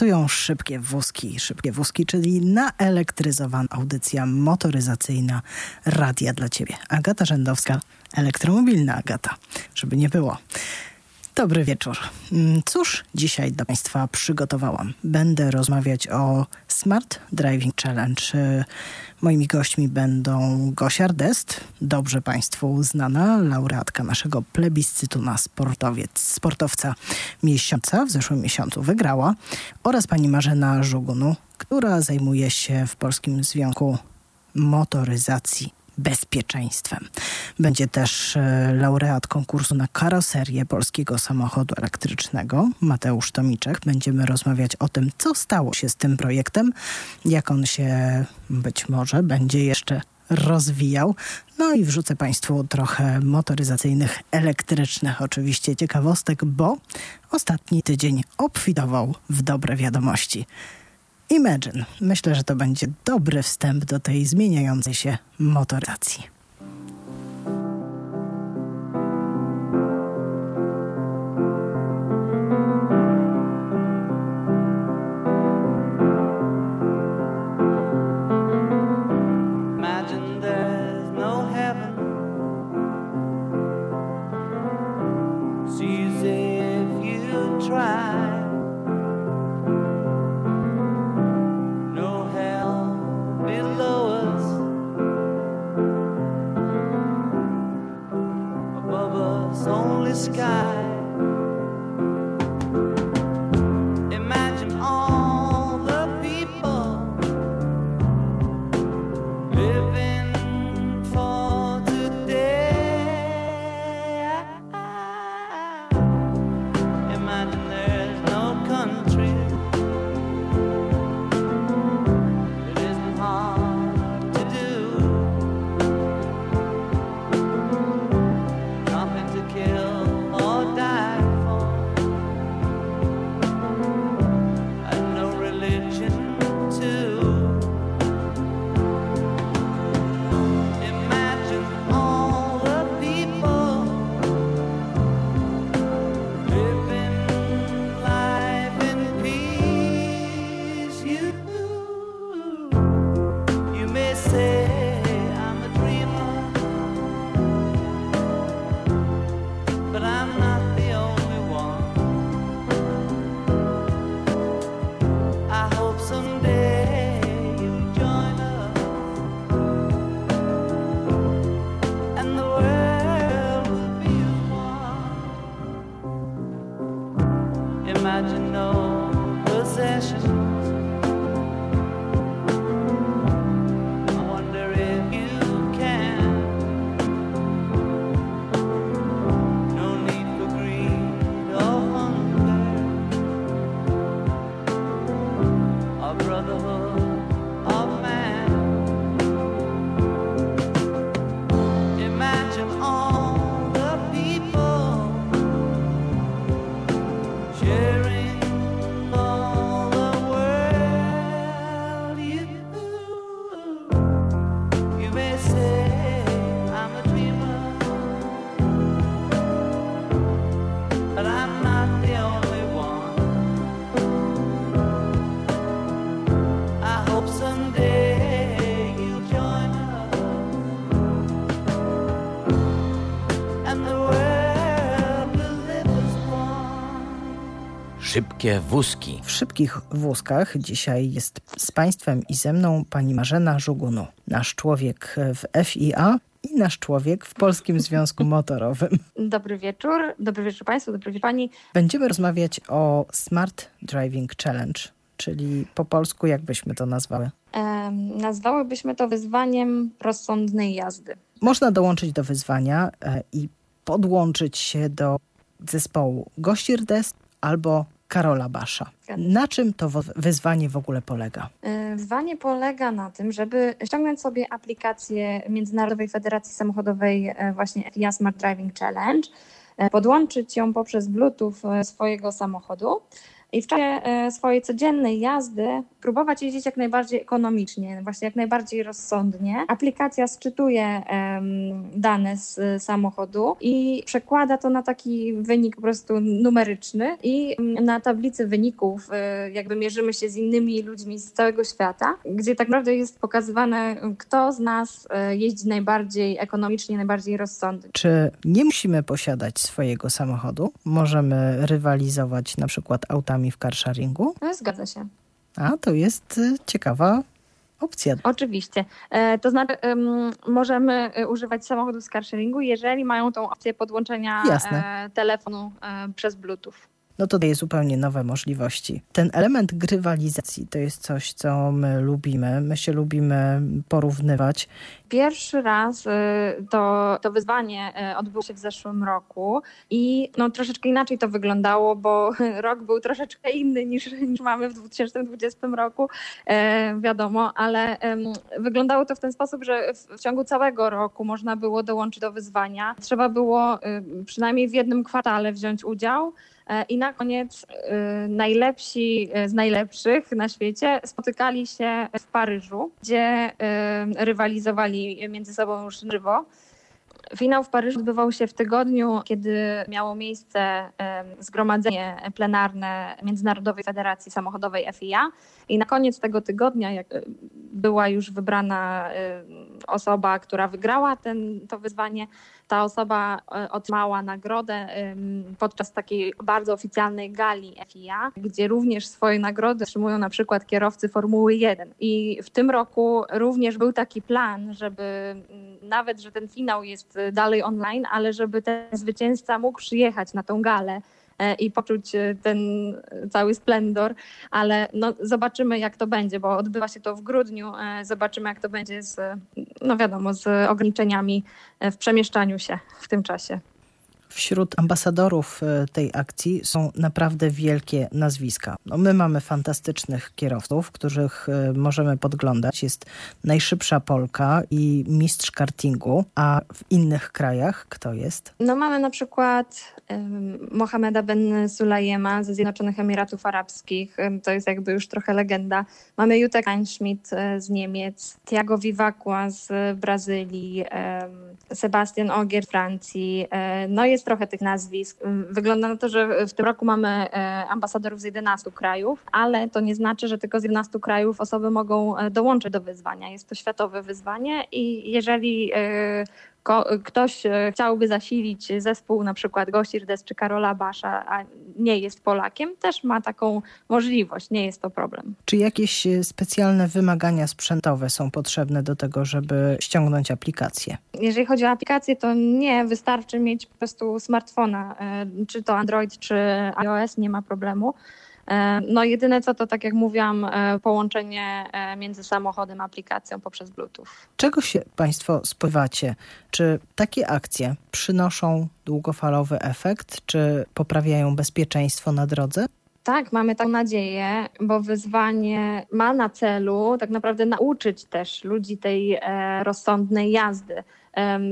Startują szybkie wózki. Szybkie wózki, czyli naelektryzowana audycja motoryzacyjna Radia dla Ciebie. Agata Rzędowska, elektromobilna Agata, żeby nie było. Dobry wieczór. Mm, cóż dzisiaj dla Państwa przygotowałam? Będę rozmawiać o Smart Driving Challenge. Moimi gośćmi będą Gosia Ardest, dobrze Państwu znana, laureatka naszego plebiscytu na sportowiec, sportowca miesiąca, w zeszłym miesiącu wygrała, oraz pani Marzena Żugunu, która zajmuje się w Polskim Związku Motoryzacji bezpieczeństwem. Będzie też e, laureat konkursu na karoserię polskiego samochodu elektrycznego, Mateusz Tomiczek. Będziemy rozmawiać o tym, co stało się z tym projektem, jak on się być może będzie jeszcze rozwijał. No i wrzucę Państwu trochę motoryzacyjnych, elektrycznych oczywiście ciekawostek, bo ostatni tydzień obfitował w dobre wiadomości. Imagine. Myślę, że to będzie dobry wstęp do tej zmieniającej się motoryzacji. Szybkie wózki. W szybkich wózkach dzisiaj jest z Państwem i ze mną pani Marzena Żugunu, nasz człowiek w FIA i nasz człowiek w Polskim Związku Motorowym. Dobry wieczór, dobry wieczór Państwu, dobry wieczór Pani. Będziemy rozmawiać o Smart Driving Challenge, czyli po polsku jak byśmy to nazwały? Um, nazwałybyśmy to wyzwaniem rozsądnej jazdy. Można dołączyć do wyzwania e, i podłączyć się do zespołu Gościrdest albo Karola Basza. Na czym to wyzwanie w ogóle polega? E, wyzwanie polega na tym, żeby ściągnąć sobie aplikację Międzynarodowej Federacji Samochodowej e, właśnie FIA Smart Driving Challenge, e, podłączyć ją poprzez Bluetooth swojego samochodu i w czasie e, swojej codziennej jazdy próbować jeździć jak najbardziej ekonomicznie, właśnie jak najbardziej rozsądnie. Aplikacja sczytuje dane z samochodu i przekłada to na taki wynik po prostu numeryczny i na tablicy wyników e, jakby mierzymy się z innymi ludźmi z całego świata, gdzie tak naprawdę jest pokazywane, kto z nas e, jeździ najbardziej ekonomicznie, najbardziej rozsądnie. Czy nie musimy posiadać swojego samochodu? Możemy rywalizować na przykład autami w carsharingu? No, zgadza się. A to jest y, ciekawa opcja. Oczywiście. E, to znaczy, możemy e, używać samochodu z carsharingu, jeżeli mają tą opcję podłączenia Jasne. telefonu przez Bluetooth no to daje zupełnie nowe możliwości. Ten element grywalizacji to jest coś, co my lubimy. My się lubimy porównywać. Pierwszy raz y, to, to wyzwanie y, odbyło się w zeszłym roku i no, troszeczkę inaczej to wyglądało, bo rok był troszeczkę inny niż, niż mamy w 2020 roku, e, wiadomo, ale wyglądało to w ten sposób, że w, w ciągu całego roku można było dołączyć do wyzwania. Trzeba było y, przynajmniej w jednym kwartale wziąć udział. E, I na koniec e, najlepsi e, z najlepszych na świecie spotykali się w Paryżu, gdzie rywalizowali między sobą już żywo. Finał w Paryżu odbywał się w tygodniu, kiedy miało miejsce zgromadzenie plenarne Międzynarodowej Federacji Samochodowej FIA i na koniec tego tygodnia, jak była już wybrana osoba, która wygrała ten, to wyzwanie, ta osoba e, otrzymała nagrodę podczas takiej bardzo oficjalnej gali FIA, gdzie również swoje nagrody otrzymują na przykład kierowcy Formuły 1. I w tym roku również był taki plan, żeby mm, nawet, że ten finał jest dalej online, ale żeby ten zwycięzca mógł przyjechać na tą galę E, i poczuć e, ten cały splendor, ale no, zobaczymy jak to będzie, bo odbywa się to w grudniu, e, zobaczymy jak to będzie z, no wiadomo, z ograniczeniami w przemieszczaniu się w tym czasie. Wśród ambasadorów e, tej akcji są naprawdę wielkie nazwiska. No my mamy fantastycznych kierowców, których e, możemy podglądać. Jest najszybsza Polka i mistrz kartingu, a w innych krajach kto jest? No mamy na przykład um, Mohameda Ben Sulayema ze Zjednoczonych Emiratów Arabskich. to jest jakby już trochę legenda. Mamy Jutta Kleinschmidt e, z Niemiec, Tiago Vivacqua z Brazylii, um, Sebastian Ogier z Francji. no jest jest trochę tych nazwisk. Wygląda na to, że w tym roku mamy e, ambasadorów z 11 krajów, ale to nie znaczy, że tylko z 11 krajów osoby mogą e, dołączyć do wyzwania. Jest to światowe wyzwanie i jeżeli e, ktoś e, chciałby zasilić zespół na przykład Gosirdes czy Karola Basza, a nie jest Polakiem, też ma taką możliwość, nie jest to problem. Czy jakieś e, specjalne wymagania sprzętowe są potrzebne do tego, żeby ściągnąć aplikację? Jeżeli chodzi o aplikację, to nie, wystarczy mieć po prostu smartfona, e, czy to Android, czy iOS, nie ma problemu. E, no jedyne co to, tak jak mówiłam, e, połączenie e, między samochodem a aplikacją poprzez Bluetooth. Czego się Państwo spodziewacie? Czy takie akcje przynoszą długofalowy efekt, czy poprawiają bezpieczeństwo na drodze? Tak, mamy taką nadzieję, bo wyzwanie ma na celu tak naprawdę nauczyć też ludzi tej rozsądnej jazdy.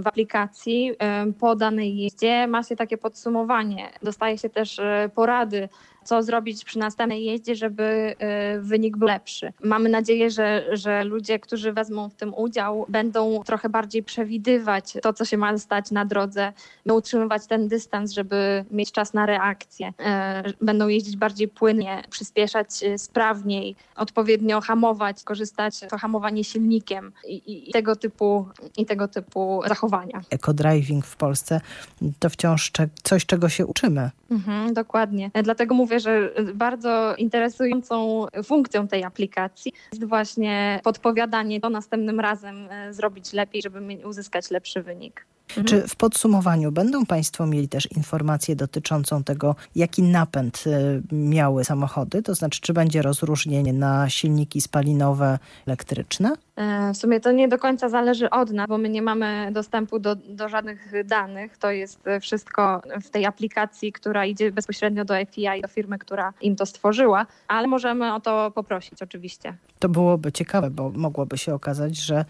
w aplikacji po danej jeździe ma się takie podsumowanie. Dostaje się też porady co zrobić przy następnej jeździe, żeby y, wynik był lepszy. Mamy nadzieję, że, że ludzie, którzy wezmą w tym udział, będą trochę bardziej przewidywać to, co się ma stać na drodze, utrzymywać ten dystans, żeby mieć czas na reakcję. E, będą jeździć bardziej płynnie, przyspieszać y, sprawniej, odpowiednio hamować, korzystać to hamowanie silnikiem i, i tego typu i tego typu zachowania. Eco-driving w Polsce to wciąż coś, czego się uczymy. Mhm, dokładnie. Dlatego mówię, że bardzo interesującą funkcją tej aplikacji jest właśnie podpowiadanie, to następnym razem e, zrobić lepiej, żeby uzyskać lepszy wynik. Mhm. Czy w podsumowaniu będą Państwo mieli też informację dotyczącą tego, jaki napęd e, miały samochody? To znaczy, czy będzie rozróżnienie na silniki spalinowe, elektryczne? E, w sumie to nie do końca zależy od nas, bo my nie mamy dostępu do, do żadnych danych. To jest wszystko w tej aplikacji, która idzie bezpośrednio do FIA i do firmy, która im to stworzyła, ale możemy o to poprosić oczywiście. To byłoby ciekawe, bo mogłoby się okazać, że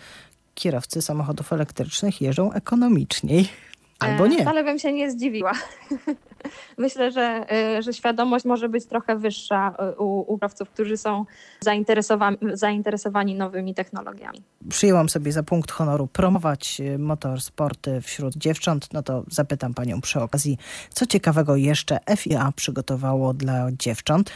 kierowcy samochodów elektrycznych jeżdżą ekonomiczniej. Albo nie. Wcale bym się nie zdziwiła. Myślę, że, że świadomość może być trochę wyższa u uprowców, którzy są zainteresowani, zainteresowani nowymi technologiami. Przyjęłam sobie za punkt honoru promować motorsporty wśród dziewcząt. No to zapytam panią przy okazji, co ciekawego jeszcze FIA przygotowało dla dziewcząt.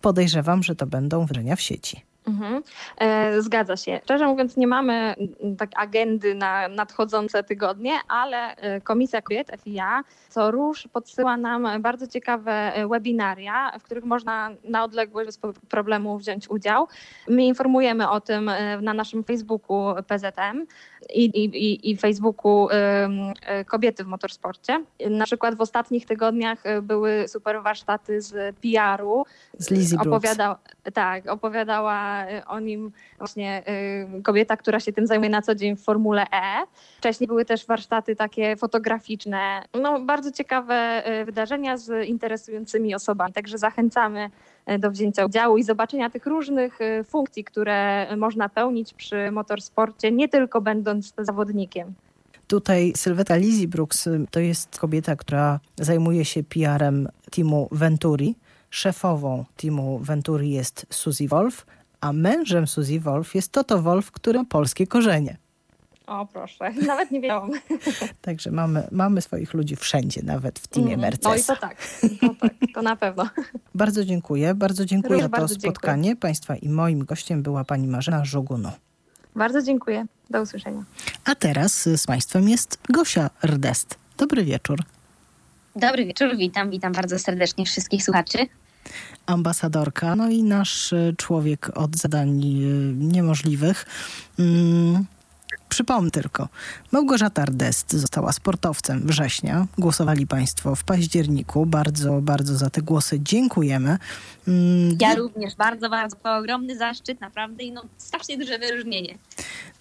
Podejrzewam, że to będą wrażenia w sieci. Mhm. E, zgadza się. Szczerze mówiąc, nie mamy tak agendy na nadchodzące tygodnie, ale e, Komisja Kobiet FIA co róż podsyła nam bardzo ciekawe e, webinaria, w których można na odległość bez problemu wziąć udział. My informujemy o tym na naszym Facebooku PZM i, i, i Facebooku Kobiety w Motorsporcie. Na przykład w ostatnich tygodniach były super warsztaty z PR-u. Z Lizzie Opowiada, Tak, opowiadała o nim właśnie y, kobieta, która się tym zajmuje na co dzień w Formule E. Wcześniej były też warsztaty takie fotograficzne. No, bardzo ciekawe y, wydarzenia z interesującymi osobami. Także zachęcamy y, do wzięcia udziału i zobaczenia tych różnych funkcji, które można pełnić przy motorsporcie, nie tylko będąc zawodnikiem. Tutaj Sylweta Lizzie Brooks to jest kobieta, która zajmuje się PR-em teamu Venturi. Szefową teamu Venturi jest Suzy Wolf, a mężem Suzy Wolf jest Toto Wolf, który ma polskie korzenie. O proszę, nawet nie wiedziałam. Także mamy, mamy swoich ludzi wszędzie, nawet w teamie mm, Mercedes. No i to tak, to, tak, to na pewno. Bardzo dziękuję, bardzo dziękuję za to spotkanie. Dziękuję. Państwa i moim gościem była pani Marzena Żugunu. Bardzo dziękuję, do usłyszenia. A teraz z Państwem jest Gosia Rdest. Dobry wieczór. Dobry wieczór, witam, witam bardzo serdecznie wszystkich słuchaczy ambasadorka, no i nasz e, człowiek od zadań e, niemożliwych. Hmm. Przypomnę tylko, Małgorzata Ardest została sportowcem września. Głosowali Państwo w październiku. Bardzo, bardzo za te głosy dziękujemy. Mm, ja również bardzo, bardzo. Ogromny zaszczyt, naprawdę i no, strasznie duże wyróżnienie.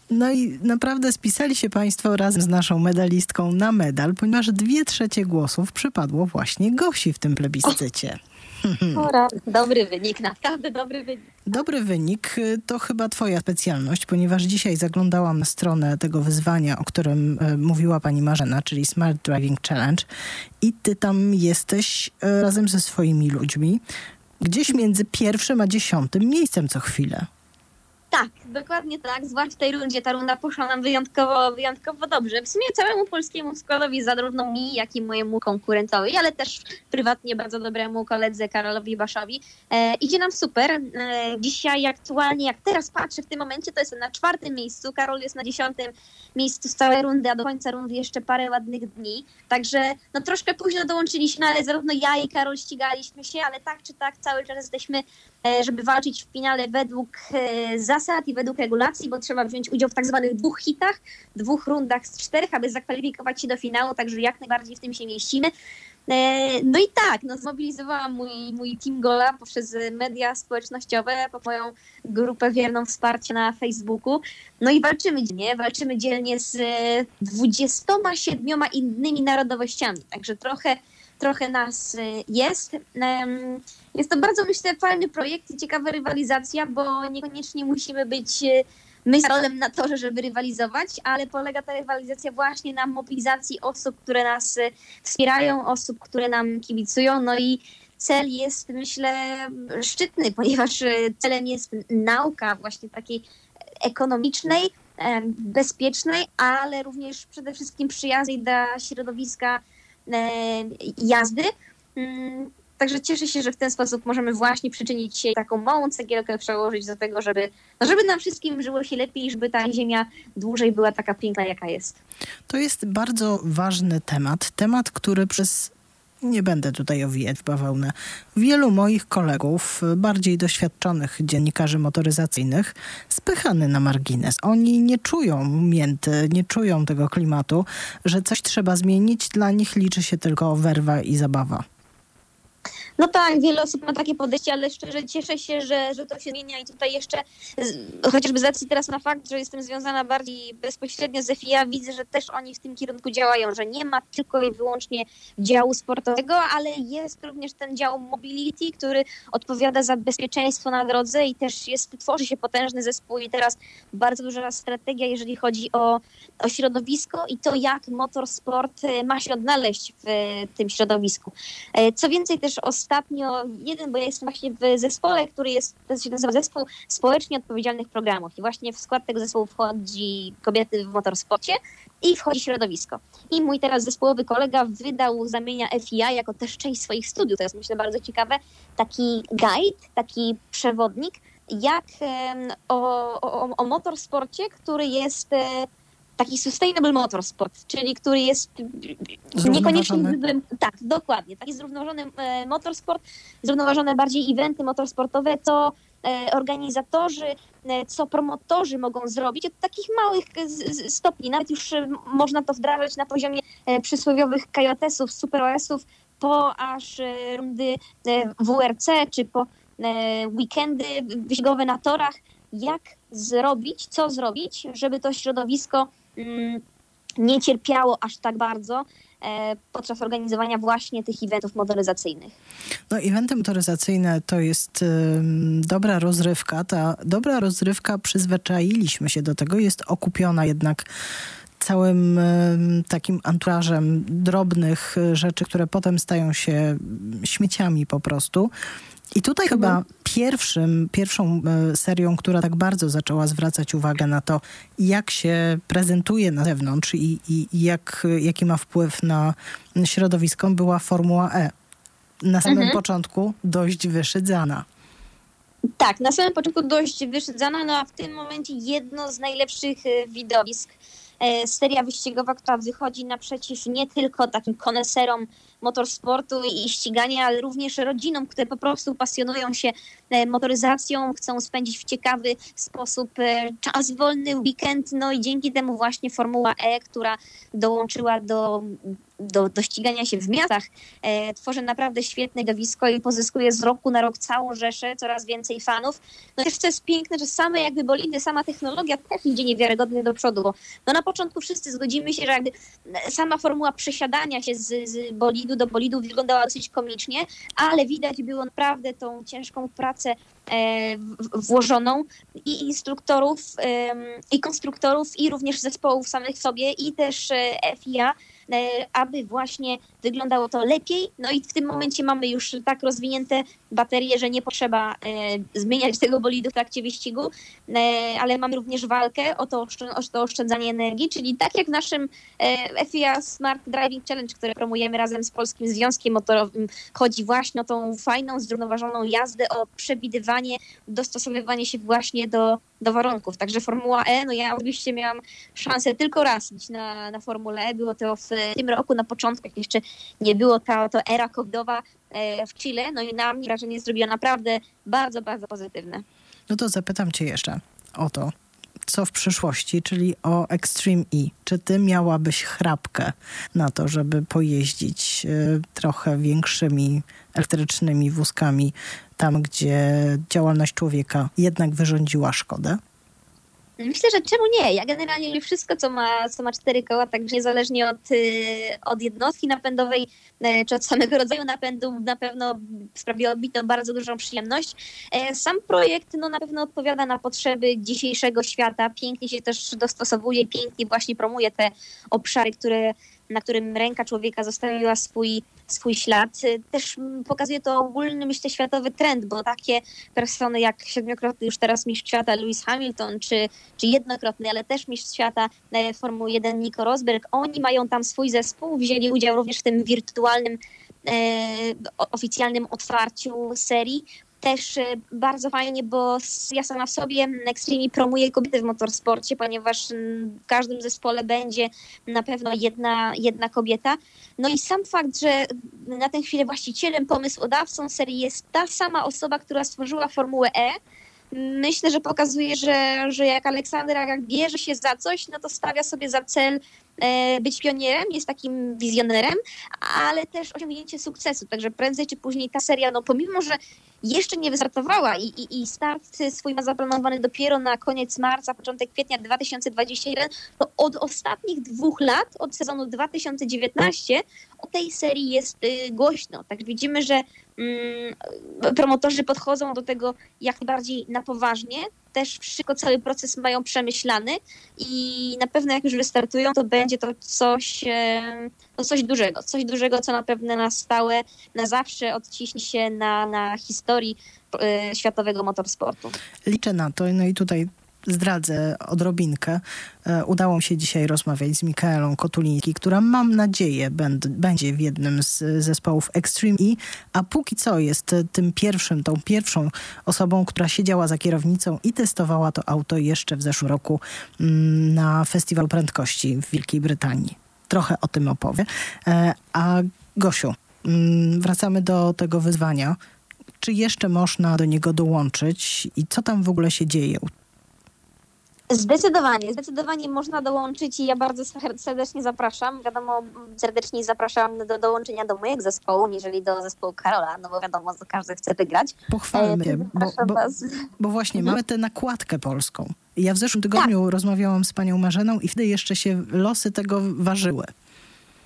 No i naprawdę spisali się Państwo razem z naszą medalistką na medal, ponieważ dwie trzecie głosów przypadło właśnie Gosi w tym plebiscycie. Dobry wynik, naprawdę dobry wynik. Dobry wynik to chyba Twoja specjalność, ponieważ dzisiaj zaglądałam na stronę tego wyzwania, o którym e, mówiła Pani Marzena, czyli Smart Driving Challenge, i Ty tam jesteś e, razem ze swoimi ludźmi, gdzieś między pierwszym a dziesiątym miejscem co chwilę. Tak, dokładnie tak. Zwłaszcza w tej rundzie ta runda poszła nam wyjątkowo, wyjątkowo dobrze. W sumie całemu polskiemu składowi, zarówno mi, jak i mojemu konkurentowi, ale też prywatnie bardzo dobremu koledze Karolowi Baszowi. E, idzie nam super. E, dzisiaj aktualnie, jak teraz patrzę w tym momencie, to jest na czwartym miejscu. Karol jest na dziesiątym miejscu z całej rundy, a do końca rundy jeszcze parę ładnych dni. Także no troszkę późno dołączyliśmy, ale zarówno ja i Karol ścigaliśmy się, ale tak czy tak cały czas jesteśmy, żeby walczyć w finale według e, zasad i według regulacji, bo trzeba wziąć udział w tak zwanych dwóch hitach, dwóch rundach z czterech, aby zakwalifikować się do finału, także jak najbardziej w tym się mieścimy. E, no i tak, no zmobilizowałam mój, mój Team Gola poprzez media społecznościowe, po moją grupę wierną wsparcia na Facebooku. No i walczymy dzielnie, walczymy dzielnie z 27 innymi narodowościami, także trochę, trochę nas e, jest. Jest to bardzo, myślę, fajny projekt i ciekawa rywalizacja, bo niekoniecznie musimy być e, my z Karolem na torze, żeby rywalizować, ale polega ta rywalizacja właśnie na mobilizacji osób, które nas e, wspierają, osób, które nam kibicują, no i cel jest, myślę, szczytny, ponieważ celem jest nauka właśnie takiej ekonomicznej, bezpiecznej, ale również przede wszystkim przyjaznej dla środowiska jazdy. Mm, Także cieszę się, że w ten sposób możemy właśnie przyczynić się taką małą cegiełkę przełożyć do tego, żeby, no żeby nam wszystkim żyło się lepiej, żeby ta ziemia dłużej była taka piękna, jaka jest. To jest bardzo ważny temat. Temat, który przez nie będę tutaj owijać w bawełnę. Wielu moich kolegów, bardziej doświadczonych dziennikarzy motoryzacyjnych, spychany na margines. Oni nie czują mięty, nie czują tego klimatu, że coś trzeba zmienić. Dla nich liczy się tylko werwa i zabawa. No tak, wiele osób ma takie podejście, ale szczerze cieszę się, że, że to się zmienia i tutaj jeszcze chociażby z racji teraz na fakt, że jestem związana bardziej bezpośrednio z FIA, widzę, że też oni w tym kierunku działają, że nie ma tylko i wyłącznie działu sportowego, ale jest również ten dział mobility, który odpowiada za bezpieczeństwo na drodze i też jest, tworzy się potężny zespół i teraz bardzo duża strategia, jeżeli chodzi o, o środowisko i to, jak motorsport e, ma się odnaleźć w tym środowisku. E, co więcej też ostatnio, jeden, bo ja jestem właśnie w zespole, który jest, to się nazywa Zespół Społecznie Odpowiedzialnych Programów. I właśnie w skład tego zespołu wchodzi kobiety w motorsporcie i wchodzi środowisko. I mój teraz zespołowy kolega wydał zamienia FIA jako też część swoich studiów, to jest myślę bardzo ciekawe, taki guide, taki przewodnik, jak o, o, o motorsporcie, który jest e, taki sustainable motorsport, czyli który jest niekoniecznie tak, dokładnie, taki zrównoważony e, motorsport, zrównoważone bardziej eventy motorsportowe, to e, organizatorzy, co promotorzy mogą zrobić od takich małych stopni. Nawet już można to wdrażać na poziomie przysłowiowych KJS-ów, Super OS-ów, po aż rundy WRC, czy po weekendy wyścigowe na torach, jak zrobić, co zrobić, żeby to środowisko mm, nie cierpiało aż tak bardzo e, podczas organizowania właśnie tych eventów motoryzacyjnych. No, eventy motoryzacyjne to jest dobra rozrywka. Ta dobra rozrywka, przyzwyczailiśmy się do tego, jest okupiona jednak całym takim anturażem drobnych rzeczy, które potem stają się śmieciami po prostu. I tutaj mhm. chyba pierwszym, pierwszą e, serią, która tak bardzo zaczęła zwracać uwagę na to, jak się prezentuje na zewnątrz i, i, i jak, jaki ma wpływ na środowisko, była Formuła E. Na samym mhm. początku dość wyszydzana. Tak, na samym początku dość wyszydzana, no a w tym momencie jedno z najlepszych e, widowisk seria wyścigowa, która wychodzi naprzeciw nie tylko takim koneserom motorsportu i ścigania, ale również rodzinom, które po prostu pasjonują się e, motoryzacją, chcą spędzić w ciekawy sposób e, czas wolny, weekend, no i dzięki temu właśnie Formuła E, która dołączyła do do, do ścigania się w miastach, e, tworzy naprawdę świetne widowisko i pozyskuje z roku na rok całą rzeszę, coraz więcej fanów. No też co jest piękne, że same jakby bolidy, sama technologia też idzie niewiarygodnie do przodu, bo no na początku wszyscy zgodzimy się, że jakby sama formuła przesiadania się z, z bolidu do bolidu wyglądała dosyć komicznie, ale widać było naprawdę tą ciężką pracę e, włożoną i instruktorów, i konstruktorów, i również zespołów samych sobie, i też e, FIA, aby właśnie wyglądało to lepiej. No i w tym momencie mamy już tak rozwinięte baterie, że nie potrzeba e, zmieniać tego bolidu w trakcie wyścigu, e, ale mamy również walkę o to, o to oszczędzanie energii, czyli tak jak w naszym FIA Smart Driving Challenge, które promujemy razem z Polskim Związkiem Motorowym, chodzi właśnie o tą fajną, zrównoważoną jazdę, o przewidywanie, dostosowywanie się właśnie do, do warunków. Także Formuła E, no ja oczywiście miałam szansę tylko raz być na, na Formule E, było to w tym roku na początku, jak jeszcze nie było ta to era covidowa e, w Chile, no i na mnie wrażenie zrobiła naprawdę bardzo, bardzo pozytywne. No to zapytam cię jeszcze o to, co w przyszłości, czyli o Extreme E. Czy ty miałabyś chrapkę na to, żeby pojeździć y, trochę większymi elektrycznymi wózkami tam, gdzie działalność człowieka jednak wyrządziła szkodę? Myślę, że czemu nie? Ja generalnie wszystko, co ma, co ma cztery koła, także niezależnie od, y, od jednostki napędowej, y, czy od samego rodzaju napędu, na pewno sprawiłoby mi to bardzo dużą przyjemność. E, sam projekt no, na pewno odpowiada na potrzeby dzisiejszego świata, pięknie się też dostosowuje, pięknie właśnie promuje te obszary, które na którym ręka człowieka zostawiła swój, swój ślad. Też pokazuje to ogólny, myślę, światowy trend, bo takie persony jak siedmiokrotny już teraz mistrz świata Lewis Hamilton, czy, czy jednokrotny, ale też mistrz świata Formuły 1 Nico Rosberg, oni mają tam swój zespół, wzięli udział również w tym wirtualnym e, oficjalnym otwarciu serii też e, bardzo fajnie, bo ja sama w sobie Extreme promuję kobiety w motorsporcie, ponieważ w każdym zespole będzie na pewno jedna, jedna kobieta. No i sam fakt, że na tę chwilę właścicielem, pomysłodawcą serii jest ta sama osoba, która stworzyła Formułę E, myślę, że pokazuje, że, że jak Aleksander jak bierze się za coś, no to stawia sobie za cel być pionierem, jest takim wizjonerem, ale też osiągnięcie sukcesu. Także prędzej czy później ta seria, no pomimo, że jeszcze nie wystartowała i, i, i start swój ma zaplanowany dopiero na koniec marca, początek kwietnia 2021, to od ostatnich dwóch lat, od sezonu 2019, o tej serii jest y, głośno. Tak widzimy, że promotorzy podchodzą do tego jak najbardziej na poważnie, też wszystko, cały proces mają przemyślany i na pewno jak już wystartują, to będzie to coś, no coś dużego, coś dużego, co na pewno na stałe, na zawsze odciśnie się na, na historii e, światowego motorsportu. Liczę na to, no i tutaj zdradzę odrobinkę. E, udało mi się dzisiaj rozmawiać z Mikaelą Kotuliński, która mam nadzieję będzie w jednym z zespołów Extreme E, a póki co jest tym pierwszym, tą pierwszą osobą, która siedziała za kierownicą i testowała to auto jeszcze w zeszłym roku mm, na Festiwalu Prędkości w Wielkiej Brytanii. Trochę o tym opowie. E, a Gosiu, mm, wracamy do tego wyzwania. Czy jeszcze można do niego dołączyć i co tam w ogóle się dzieje Zdecydowanie, zdecydowanie można dołączyć i ja bardzo serdecznie zapraszam. Wiadomo, serdecznie zapraszam do dołączenia do mojego zespołu, niżeli do zespołu Karola, no bo wiadomo, każdy chce wygrać. Pochwalmy, e, bo, bo, bo, właśnie mhm. mamy tę nakładkę polską. Ja w zeszłym tygodniu tak. rozmawiałam z panią Marzeną i wtedy jeszcze się losy tego ważyły.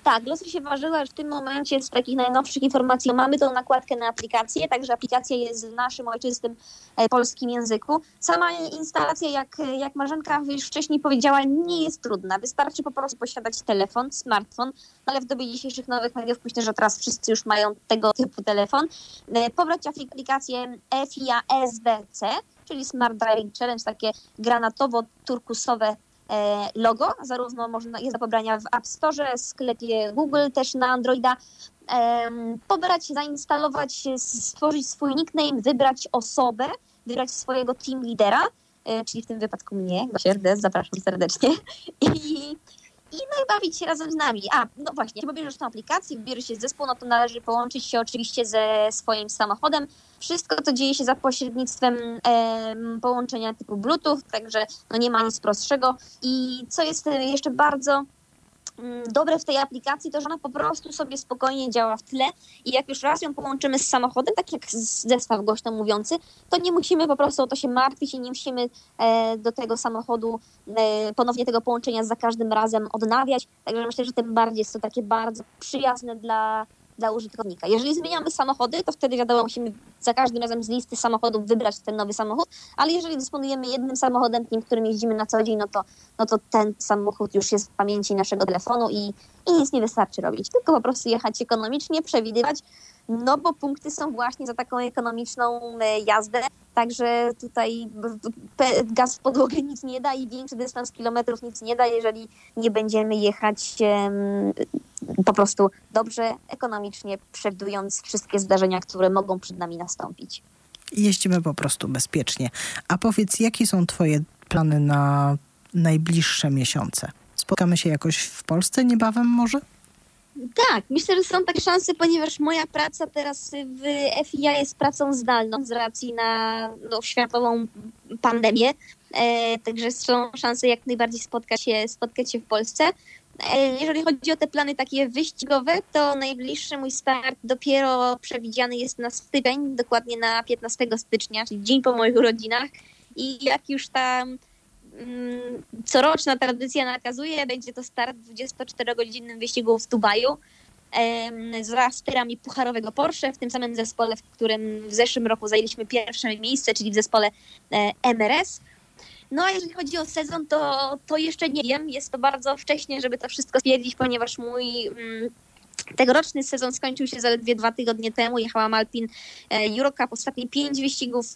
Tak, losy się ważyła, w tym momencie z takich najnowszych informacji mamy tą nakładkę na aplikację, także aplikacja jest w naszym ojczystym e, polskim języku. Sama instalacja, jak, jak Marzenka już wcześniej powiedziała, nie jest trudna. Wystarczy po prostu posiadać telefon, smartfon, ale w dobie dzisiejszych nowych mediów myślę, że teraz wszyscy już mają tego typu telefon. E, pobrać aplikację FIA SBC, czyli Smart Driving Challenge, takie granatowo-turkusowe E, logo, zarówno można, jest do pobrania w App Store, sklepie Google, też na Androida. Pobrać, zainstalować, stworzyć swój nickname, wybrać osobę, wybrać swojego team lidera, e, czyli w tym wypadku mnie, Gosierdes, zapraszam serdecznie. I i no bawić się razem z nami. A, no właśnie, jak pobierzesz tą aplikację, wybierzesz się zespół, no to należy połączyć się oczywiście ze swoim samochodem. Wszystko to dzieje się za pośrednictwem e, połączenia typu Bluetooth, także no nie ma nic prostszego. I co jest jeszcze bardzo dobre w tej aplikacji to, że ona po prostu sobie spokojnie działa w tle i jak już raz ją połączymy z samochodem, tak jak zestaw głośno mówiący, to nie musimy po prostu o to się martwić i nie musimy e, do tego samochodu e, ponownie tego połączenia za każdym razem odnawiać. Także myślę, że tym bardziej jest to takie bardzo przyjazne dla dla użytkownika. Jeżeli zmieniamy samochody, to wtedy wiadomo, musimy za każdym razem z listy samochodów wybrać ten nowy samochód, ale jeżeli dysponujemy jednym samochodem, tym, którym jeździmy na co dzień, no to, no to ten samochód już jest w pamięci naszego telefonu i, i nic nie wystarczy robić, tylko po prostu jechać ekonomicznie, przewidywać, no bo punkty są właśnie za taką ekonomiczną e, jazdę, także tutaj gaz w podłogę nic nie da i większy dystans kilometrów nic nie da, jeżeli nie będziemy jechać po prostu dobrze, ekonomicznie, przewidując wszystkie zdarzenia, które mogą przed nami nastąpić. Jeździmy po prostu bezpiecznie. A powiedz, jakie są Twoje plany na najbliższe miesiące? Spotkamy się jakoś w Polsce niebawem może? Tak, myślę, że są takie szanse, ponieważ moja praca teraz w FIA jest pracą zdalną z racji na no, światową pandemię. E, także są szanse jak najbardziej spotkać się, spotkać się w Polsce. E, jeżeli chodzi o te plany takie wyścigowe, to najbliższy mój start dopiero przewidziany jest na styczeń, dokładnie na 15 stycznia, czyli dzień po moich urodzinach. I jak już ta mm, coroczna tradycja nakazuje, będzie to start 24-godzinnym wyścigu w Dubaju z rasterami pucharowego Porsche w tym samym zespole, w którym w zeszłym roku zajęliśmy pierwsze miejsce, czyli w zespole e, MRS. No a jeżeli chodzi o sezon, to, to jeszcze nie wiem. Jest to bardzo wcześnie, żeby to wszystko stwierdzić, ponieważ mój mm, tegoroczny sezon skończył się zaledwie dwa tygodnie temu. Jechałam Alpin e, Eurocup, ostatnie pięć wyścigów.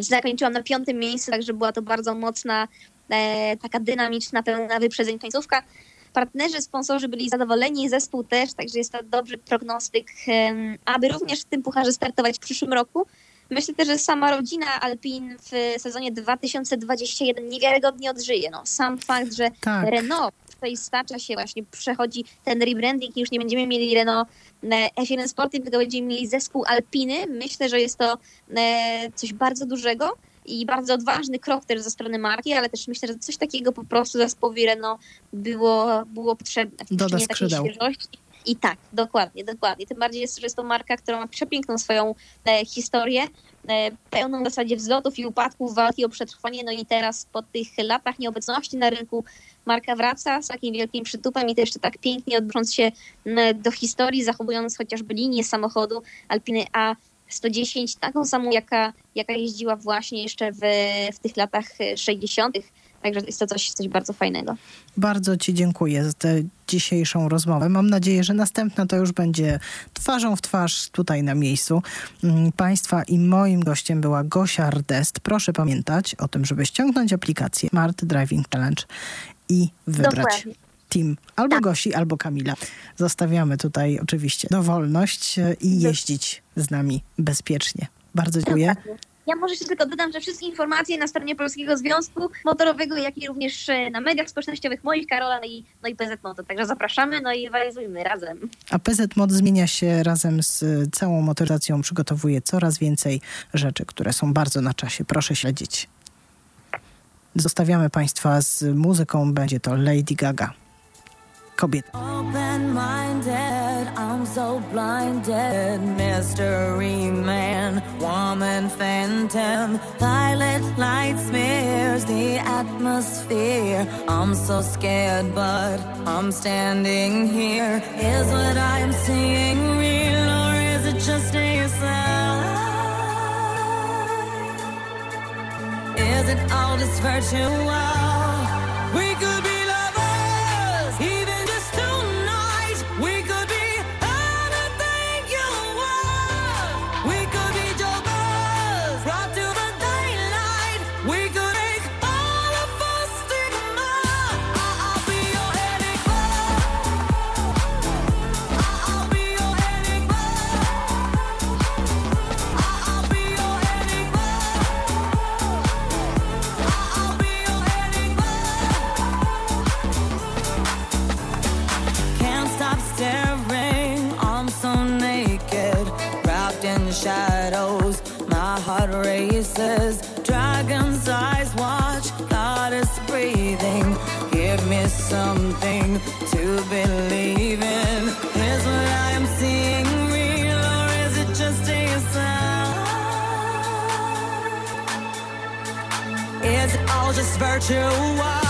Zakończyłam na piątym miejscu, także była to bardzo mocna, e, taka dynamiczna, pełna wyprzedzeń końcówka. Partnerzy, sponsorzy byli zadowoleni, zespół też, także jest to dobry prognostyk, aby również w tym pucharze startować w przyszłym roku. Myślę też, że sama rodzina Alpin w sezonie 2021 niewiarygodnie odżyje. No, sam fakt, że tak. Renault tutaj stacza się właśnie, przechodzi ten rebranding i już nie będziemy mieli Renault e, F1 Sportive, tylko będziemy mieli zespół Alpiny. Myślę, że jest to e, coś bardzo dużego i bardzo odważny krok też ze strony marki, ale też myślę, że coś takiego po prostu zespołowi Renault było, było potrzebne. Doda skrzydeł. Świeżości. I tak, dokładnie, dokładnie. Tym bardziej jest, że jest to marka, która ma przepiękną swoją e, historię, e, pełną w zasadzie wzlotów i upadków, walki o przetrwanie. No i teraz po tych latach nieobecności na rynku marka wraca z takim wielkim przytupem i to jeszcze tak pięknie odnosząc się do historii, zachowując chociażby linię samochodu Alpiny A 110, taką samą, jaka, jaka jeździła właśnie jeszcze w, w tych latach 60. Także jest to coś, coś bardzo fajnego. Bardzo Ci dziękuję za tę dzisiejszą rozmowę. Mam nadzieję, że następna to już będzie twarzą w twarz tutaj na miejscu. Mm, państwa i moim gościem była Gosia Rdest. Proszę pamiętać o tym, żeby ściągnąć aplikację Smart Driving Challenge i wybrać Dokładnie. team albo tak. Gosi, albo Kamila. Zostawiamy tutaj oczywiście dowolność e, i jeździć z nami bezpiecznie. Bardzo dziękuję. Dokładnie. Ja może jeszcze tylko dodam, że wszystkie informacje na stronie Polskiego Związku Motorowego, jak i również e, na mediach społecznościowych moich, Karola no i, no i PZ Moto. Także zapraszamy, no i realizujmy razem. A PZ Mod zmienia się razem z całą motoryzacją, przygotowuje coraz więcej rzeczy, które są bardzo na czasie. Proszę śledzić. Zostawiamy Państwa z muzyką, będzie to Lady Gaga. Open-minded, I'm so blinded. Mystery man, woman phantom. Violet light smears the atmosphere. I'm so scared, but I'm standing here. Is what I'm seeing real, or is it just a sign? Is it all just virtual? virtue.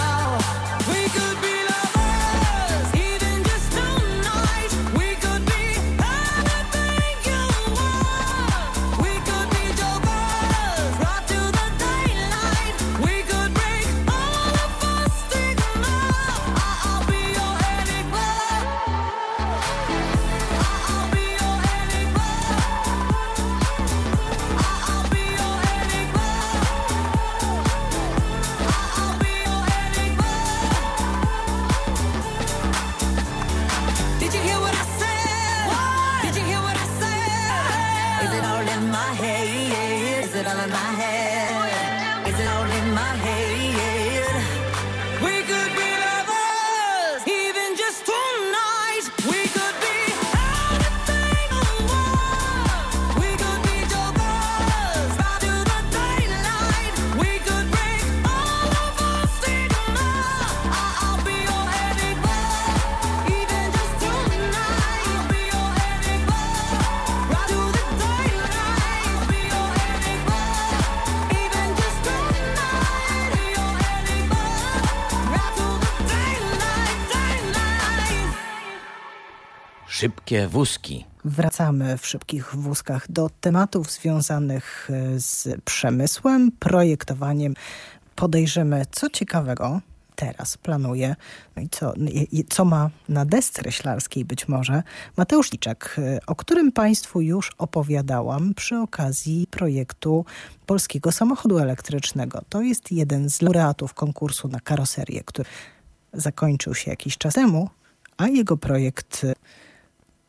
Szybkie wózki. Wracamy w szybkich wózkach do tematów związanych e, z przemysłem, projektowaniem. Podejrzymy, co ciekawego teraz planuje no i co, co ma na desce ślarskiej być może Mateusz Liczek, e, o którym Państwu już opowiadałam przy okazji projektu polskiego samochodu elektrycznego. To jest jeden z laureatów konkursu na karoserię, który zakończył się jakiś czas temu, a jego projekt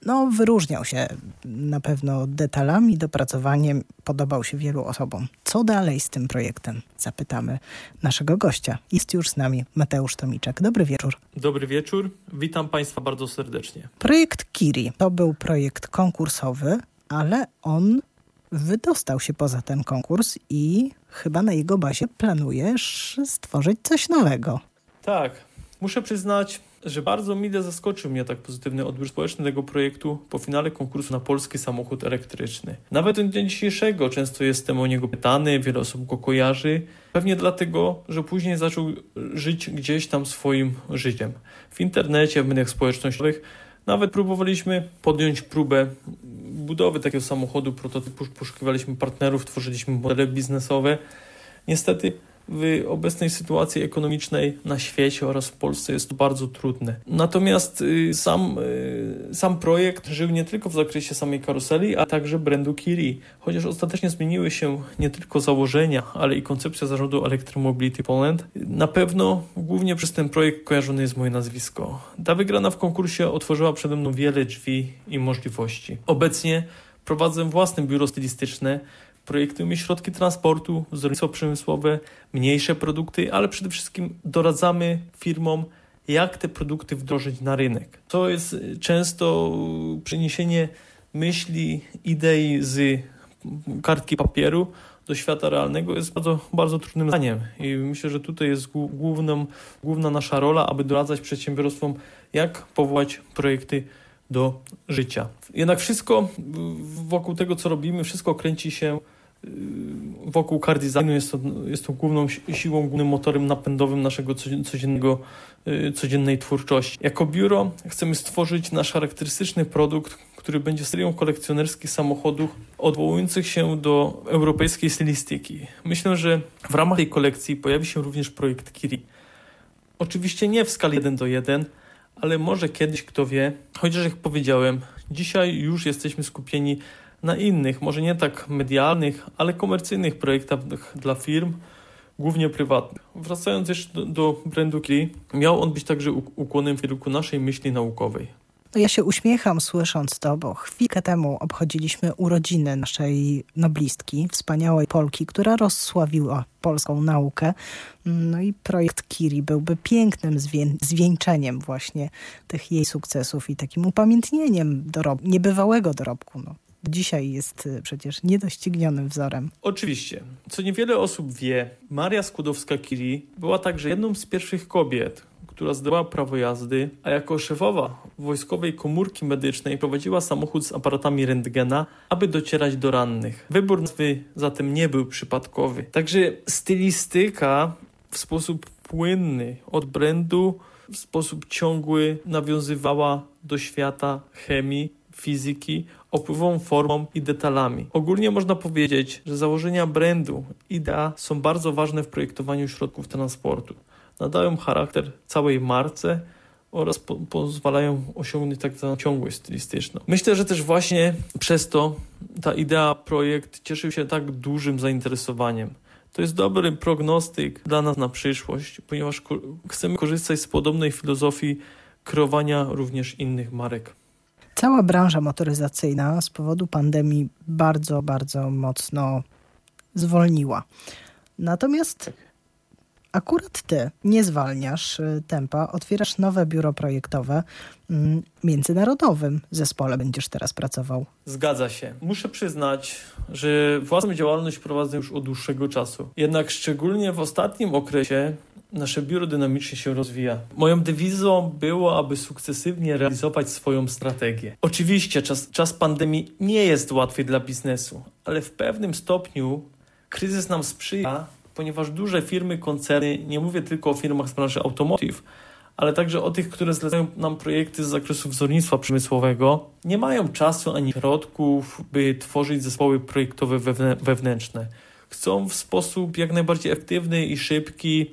no, wyróżniał się na pewno detalami, dopracowaniem, podobał się wielu osobom. Co dalej z tym projektem? Zapytamy naszego gościa. Jest już z nami Mateusz Tomiczek. Dobry wieczór. Dobry wieczór. Witam Państwa bardzo serdecznie. Projekt Kiri to był projekt konkursowy, ale on wydostał się poza ten konkurs i chyba na jego bazie planujesz stworzyć coś nowego. Tak, muszę przyznać, że bardzo mile zaskoczył mnie tak pozytywny odbiór społeczny tego projektu po finale konkursu na polski samochód elektryczny. Nawet do dnia dzisiejszego często jestem o niego pytany, wiele osób go kojarzy. Pewnie dlatego, że później zaczął żyć gdzieś tam swoim życiem. W internecie, w mediach społecznościowych. Nawet próbowaliśmy podjąć próbę budowy takiego samochodu, prototypu, poszukiwaliśmy partnerów, tworzyliśmy modele biznesowe. Niestety w obecnej sytuacji ekonomicznej na świecie oraz w Polsce jest bardzo trudne. Natomiast y, sam, y, sam projekt żył nie tylko w zakresie samej karuseli, a także brandu Kiri. Chociaż ostatecznie zmieniły się nie tylko założenia, ale i koncepcja zarządu Electromobility Poland, na pewno głównie przez ten projekt kojarzone jest moje nazwisko. Ta wygrana w konkursie otworzyła przede mną wiele drzwi i możliwości. Obecnie prowadzę własne biuro stylistyczne, projektujemy środki transportu, wzornictwo przemysłowe, mniejsze produkty, ale przede wszystkim doradzamy firmom, jak te produkty wdrożyć na rynek. To jest często przeniesienie myśli, idei z kartki papieru do świata realnego jest bardzo, bardzo trudnym zadaniem i myślę, że tutaj jest główną, główna nasza rola, aby doradzać przedsiębiorstwom, jak powołać projekty do życia. Jednak wszystko wokół tego, co robimy, wszystko kręci się wokół car jest to, jest to główną siłą, głównym motorem napędowym naszego codziennego, y, codziennej twórczości. Jako biuro chcemy stworzyć nasz charakterystyczny produkt, który będzie serią kolekcjonerskich samochodów odwołujących się do europejskiej stylistyki. Myślę, że w ramach tej kolekcji pojawi się również projekt Kiri. Oczywiście nie w skali 1 do 1, ale może kiedyś, kto wie. Chociaż jak powiedziałem, dzisiaj już jesteśmy skupieni na innych, może nie tak medialnych, ale komercyjnych projektach dla firm, głównie prywatnych. Wracając jeszcze do, do brandu Kili, miał on być także ukłonem w kierunku naszej myśli naukowej. No ja się uśmiecham słysząc to, bo chwilkę temu obchodziliśmy urodziny naszej noblistki, wspaniałej Polki, która rozsławiła polską naukę. No i projekt Kiri byłby pięknym zwieńczeniem właśnie tych jej sukcesów i takim upamiętnieniem dorob niebywałego dorobku. No dzisiaj jest y, przecież niedoścignionym wzorem. Oczywiście. Co niewiele osób wie, Maria Skłodowska-Curie była także jedną z pierwszych kobiet, która zdobyła prawo jazdy, a jako szefowa wojskowej komórki medycznej prowadziła samochód z aparatami rentgena, aby docierać do rannych. Wybór nazwy zatem nie był przypadkowy. Także stylistyka w sposób płynny od brandu w sposób ciągły nawiązywała do świata chemii, fizyki opływową formą i detalami. Ogólnie można powiedzieć, że założenia brandu idea są bardzo ważne w projektowaniu środków transportu. Nadają charakter całej marce oraz po pozwalają osiągnąć tak zwaną ciągłość stylistyczną. Myślę, że też właśnie przez to ta idea, projekt cieszył się tak dużym zainteresowaniem. To jest dobry prognostyk dla nas na przyszłość, ponieważ chcemy korzystać z podobnej filozofii kreowania również innych marek. Cała branża motoryzacyjna z powodu pandemii bardzo, bardzo mocno zwolniła. Natomiast akurat ty nie zwalniasz y, tempa, otwierasz nowe biuro projektowe. Mm, międzynarodowym zespole będziesz teraz pracował. Zgadza się. Muszę przyznać, że własną działalność prowadzę już od dłuższego czasu. Jednak szczególnie w ostatnim okresie nasze biuro dynamicznie się rozwija. Moją dewizą było, aby sukcesywnie realizować swoją strategię. Oczywiście czas, czas pandemii nie jest łatwy dla biznesu, ale w pewnym stopniu kryzys nam sprzyja, ponieważ duże firmy, koncerny, nie mówię tylko o firmach z branży automotive, ale także o tych, które zlecają nam projekty z zakresu wzornictwa przemysłowego, nie mają czasu ani środków, by tworzyć zespoły projektowe wewnętrzne. Chcą w sposób jak najbardziej efektywny i szybki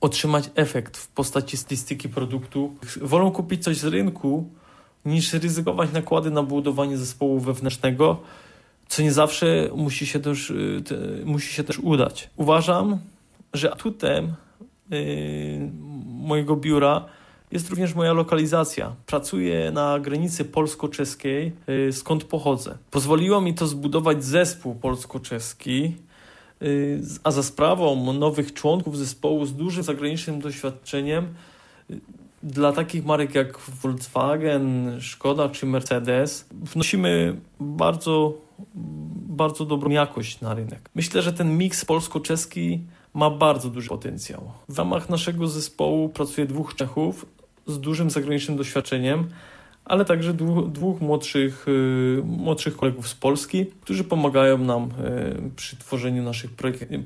otrzymać efekt w postaci stylistyki produktu. Wolą kupić coś z rynku, niż ryzykować nakłady na budowanie zespołu wewnętrznego, co nie zawsze musi się też, y, te, musi się też udać. Uważam, że atutem yy, mojego biura jest również moja lokalizacja. Pracuję na granicy polsko-czeskiej, yy, skąd pochodzę. Pozwoliło mi to zbudować zespół polsko-czeski, Y, a za sprawą nowych członków zespołu z dużym zagranicznym doświadczeniem y, dla takich marek jak Volkswagen, Skoda czy Mercedes wnosimy bardzo, bardzo dobrą jakość na rynek. Myślę, że ten miks polsko-czeski ma bardzo duży potencjał. W ramach naszego zespołu pracuje dwóch Czechów z dużym zagranicznym doświadczeniem, ale także dwóch, dwóch młodszych, y, młodszych kolegów z Polski, którzy pomagają nam y, przy tworzeniu naszych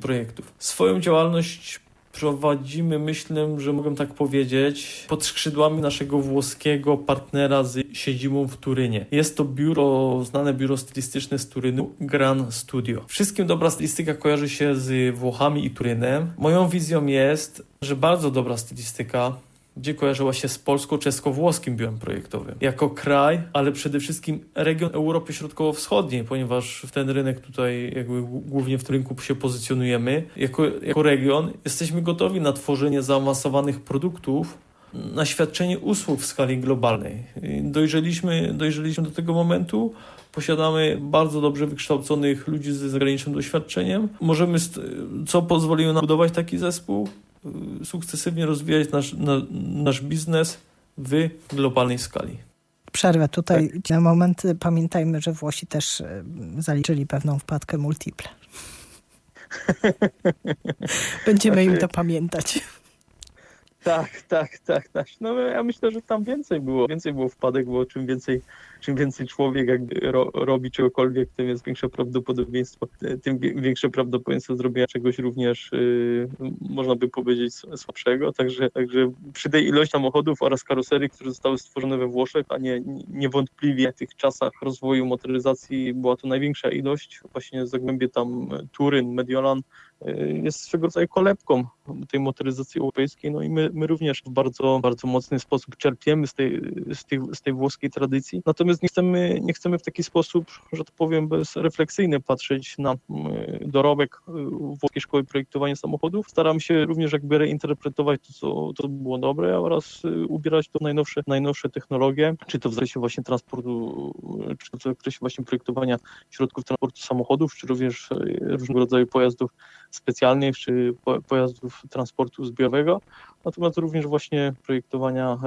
projektów. Swoją działalność prowadzimy, myślę, że mogę tak powiedzieć, pod skrzydłami naszego włoskiego partnera z siedzibą w Turynie. Jest to biuro, znane biuro stylistyczne z Turynu, Gran Studio. Wszystkim dobra stylistyka kojarzy się z Włochami i Turynem. Moją wizją jest, że bardzo dobra stylistyka gdzie kojarzyła się z polsko-czesko-włoskim biurem projektowym. Jako kraj, ale przede wszystkim region Europy Środkowo-Wschodniej, ponieważ w ten rynek tutaj jakby głównie w tym rynku się pozycjonujemy. Jako, jako region jesteśmy gotowi na tworzenie zaawansowanych produktów, na świadczenie usług w skali globalnej. Dojrzeliśmy, dojrzeliśmy do tego momentu, posiadamy bardzo dobrze wykształconych ludzi ze zagranicznym doświadczeniem. Możemy, co pozwoliło nam budować taki zespół? Y, sukcesywnie rozwijać nasz, na, nasz biznes w globalnej skali. Przerwę tutaj tak. na moment. Pamiętajmy, że Włosi też y, zaliczyli pewną wpadkę multiple. Będziemy im to pamiętać. Tak, tak, tak, tak. No ja myślę, że tam więcej było. Więcej było wpadek, bo czym więcej czym więcej człowiek jakby ro, robi czegokolwiek, tym jest większe prawdopodobieństwo, tym większe prawdopodobieństwo zrobienia czegoś również, yy, można by powiedzieć, słabszego. Także, także przy tej ilości samochodów oraz karoserii, które zostały stworzone we Włoszech, a nie, niewątpliwie w tych czasach rozwoju motoryzacji była to największa ilość, właśnie Zagłębie tam Turyn, Mediolan, jest swego rodzaju kolebką tej motoryzacji europejskiej, no i my, my również w bardzo, bardzo mocny sposób czerpiemy z tej, z tej, z tej włoskiej tradycji. Natomiast nie chcemy, nie chcemy w taki sposób, że tak powiem, bezrefleksyjny patrzeć na mm, dorobek y, włoskiej szkoły projektowania samochodów. Staram się również jakby reinterpretować to, co to było dobre, oraz y, ubierać to najnowsze, najnowsze technologie, czy to w zakresie właśnie transportu, czy to w zakresie właśnie projektowania środków transportu samochodów, czy również y, różnego rodzaju pojazdów specjalnych, czy pojazdów transportu zbiorowego, natomiast również właśnie projektowania